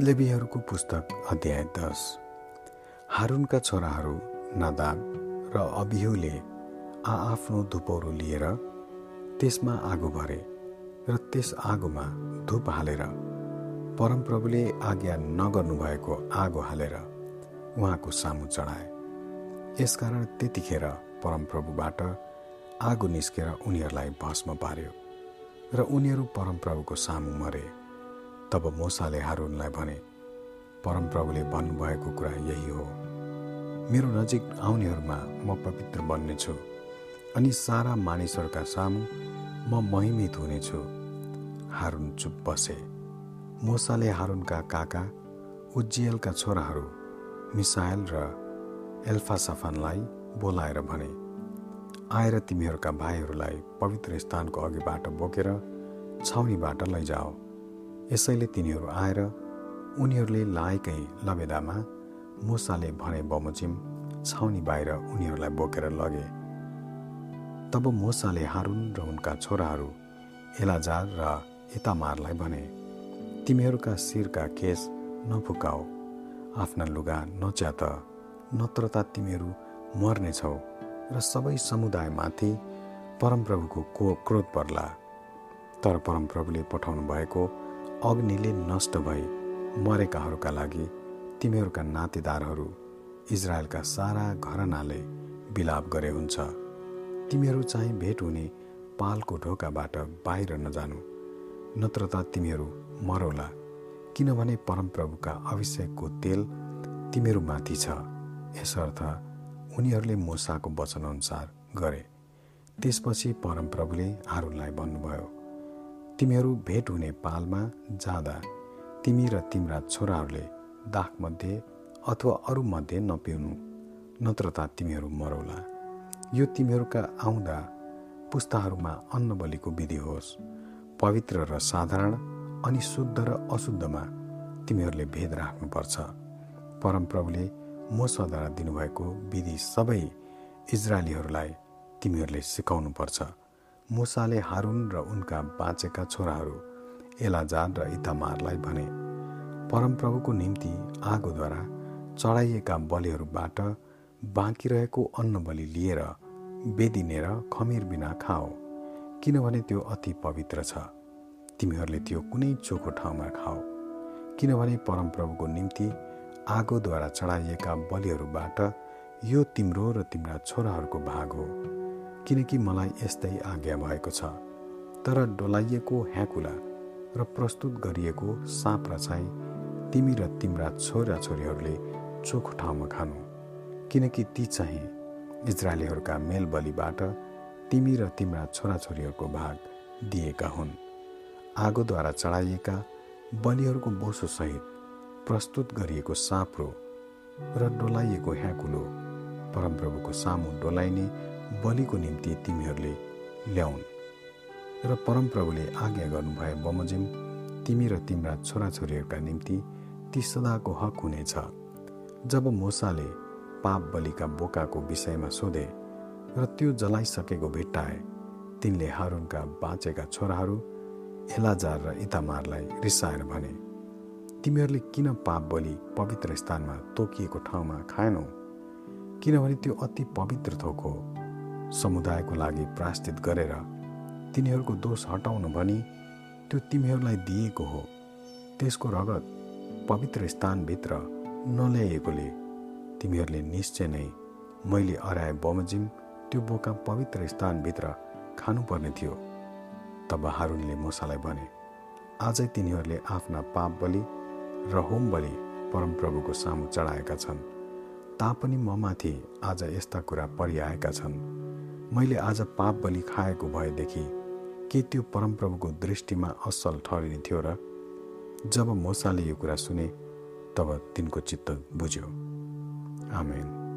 लेबीहरूको पुस्तक अध्याय दस। हारुनका छोराहरू नादाब र अबिहुले आआफ्नो धुपौरो लिएर त्यसमा आगो भरे र त्यस आगोमा धुप हालेर परमप्रभुले आज्ञा नगर्नुभएको आगो हालेर उहाँको सामु चढाए। यसकारण त्यतिखेर परमप्रभुबाट आगो निस्केर उनीहरूलाई भस्म पार्यो र उनीहरू परमप्रभुको सामु मरे। तब मोसाले हारुनलाई भने परमप्रभुले भन्नुभएको कुरा यही हो। मेरो नजिक आउनेहरूमा म पवित्र बन्नेछु अनि सारा मानिसहरूका सामु म महिमित हुनेछु। हारुन चुप बसे। मोसाले हारुनका काका उज्जियलका छोराहरू मिसाइल र एल्फासफानलाई बोलाएर भने आएर तिमीहरूका भाइहरूलाई पवित्र स्थानको अघिबाट बोकेर छाउनीबाट लैजाओ। यसैले तिनीहरू आएर उनीहरूले लाएकै लबेदामा मुसाले भने बमोजिम छाउनी बाहिर उनीहरूलाई बोकेर लगे। तब मोसाले हारुन र उनका छोराहरू एलाजार र इतामारलाई भने तिमीहरूका शिरका केस नफुकाओ आफ्ना लुगा नच्यात नत्र त तिमीहरू मर्नेछौ र सबै समुदायमाथि परमप्रभुको को क्रोध पर्ला। तर परमप्रभुले पठाउनु भएको अग्निले नष्ट भई मरेकाहरूका लागि तिमीहरूका नातेदारहरू इजरायलका सारा घरनाले बिलाप गरे हुन्छ। तिमीहरू चाहिँ भेट हुने पालको ढोकाबाट बाहिर नजानु। नत्र त तिमीहरू मरौला किनभने परमप्रभुका अभिषेकको तेल तिमीहरूमाथि छ। यसर्थ उनीहरूले मोसाको वचनअनुसार गरे। त्यसपछि परमप्रभुले आरूलाई भन्नुभयो तिमीहरू भेट हुने पालमा जाँदा तिमी र तिम्रा छोराहरूले दाखमध्ये अथवा अरूमध्ये नपिउनु नत्र त तिमीहरू मरौला। यो तिमीहरूका आउँदा पुस्ताहरूमा अन्न बलिको विधि होस्। पवित्र र साधारण अनि शुद्ध र अशुद्धमा तिमीहरूले भेद राख्नुपर्छ। परमप्रभुले मोसद्वारा दिनुभएको विधि सबै इजरायलीहरूलाई तिमीहरूले सिकाउनुपर्छ। मुसाले हारुन र उनका बाँचेका छोराहरू एलाजाद र इतामारलाई भने परमप्रभुको निम्ति आगोद्वारा चढाइएका बलिहरूबाट बाँकी रहेको अन्न बलि लिएर बेदिनेर खमिर बिना खाओ किनभने त्यो अति पवित्र छ। तिमीहरूले त्यो कुनै चोखो ठाउँमा खाओ किनभने परमप्रभुको निम्ति आगोद्वारा चढाइएका बलिहरूबाट यो तिम्रो र तिम्रा छोराहरूको भाग हो। किनकि मलाई यस्तै आज्ञा भएको छ। तर डोलाइएको ह्याकुला र प्रस्तुत गरिएको साँप र चाहिँ तिमी र तिम्रा छोराछोरीहरूले चोखो ठाउँमा खानु। किनकि ती चाहिँ इजरायलीहरूका मेल बलिबाट तिमी र तिम्रा छोराछोरीहरूको भाग दिएका हुन्। आगोद्वारा चढाइएका बलिहरूको बोसोसहित प्रस्तुत गरिएको साँप्रो र डोलाइएको ह्याकुलो परमप्रभुको सामु डोलाइने बलिको निम्ति तिमीहरूले ल्याउन्। र परमप्रभुले आज्ञा गर्नुभए बमोजिम तिमी र तिम्रा छोराछोरीहरूका निम्ति ती सदाको हक हुनेछ। जब मोसाले पाप बलिका बोकाको विषयमा सोधे र त्यो जलाइसकेको भेट्टाए तिनले हारुनका बाँचेका छोराहरू एलाजार र इतामारलाई रिसाएर भने तिमीहरूले किन पाप बलि पवित्र स्थानमा तोकिएको ठाउँमा खाएनौ? किनभने त्यो अति पवित्र थोक हो। समुदायको लागि प्राश्चित गरेर तिनीहरूको दोष हटाउनु भनी त्यो तिमीहरूलाई दिएको हो। त्यसको रगत पवित्र स्थानभित्र नल्याइएकोले तिमीहरूले निश्चय नै मैले अराए बमोजिम त्यो बोका पवित्र स्थानभित्र खानुपर्ने थियो। तब हारुनले मोसालाई भने आजै तिनीहरूले आफ्ना पाप बलि र होम बलि परमप्रभुको सामु चढाएका छन्। तापनि ममाथि आज यस्ता कुरा परिआएका छन्। मैले आज पाप बलि खाएको भएदेखि के त्यो परमप्रभुको दृष्टिमा असल ठहरिने थियो र जब मोसाले यो कुरा सुने तब तिनको चित्त बुझ्यो। आमेन।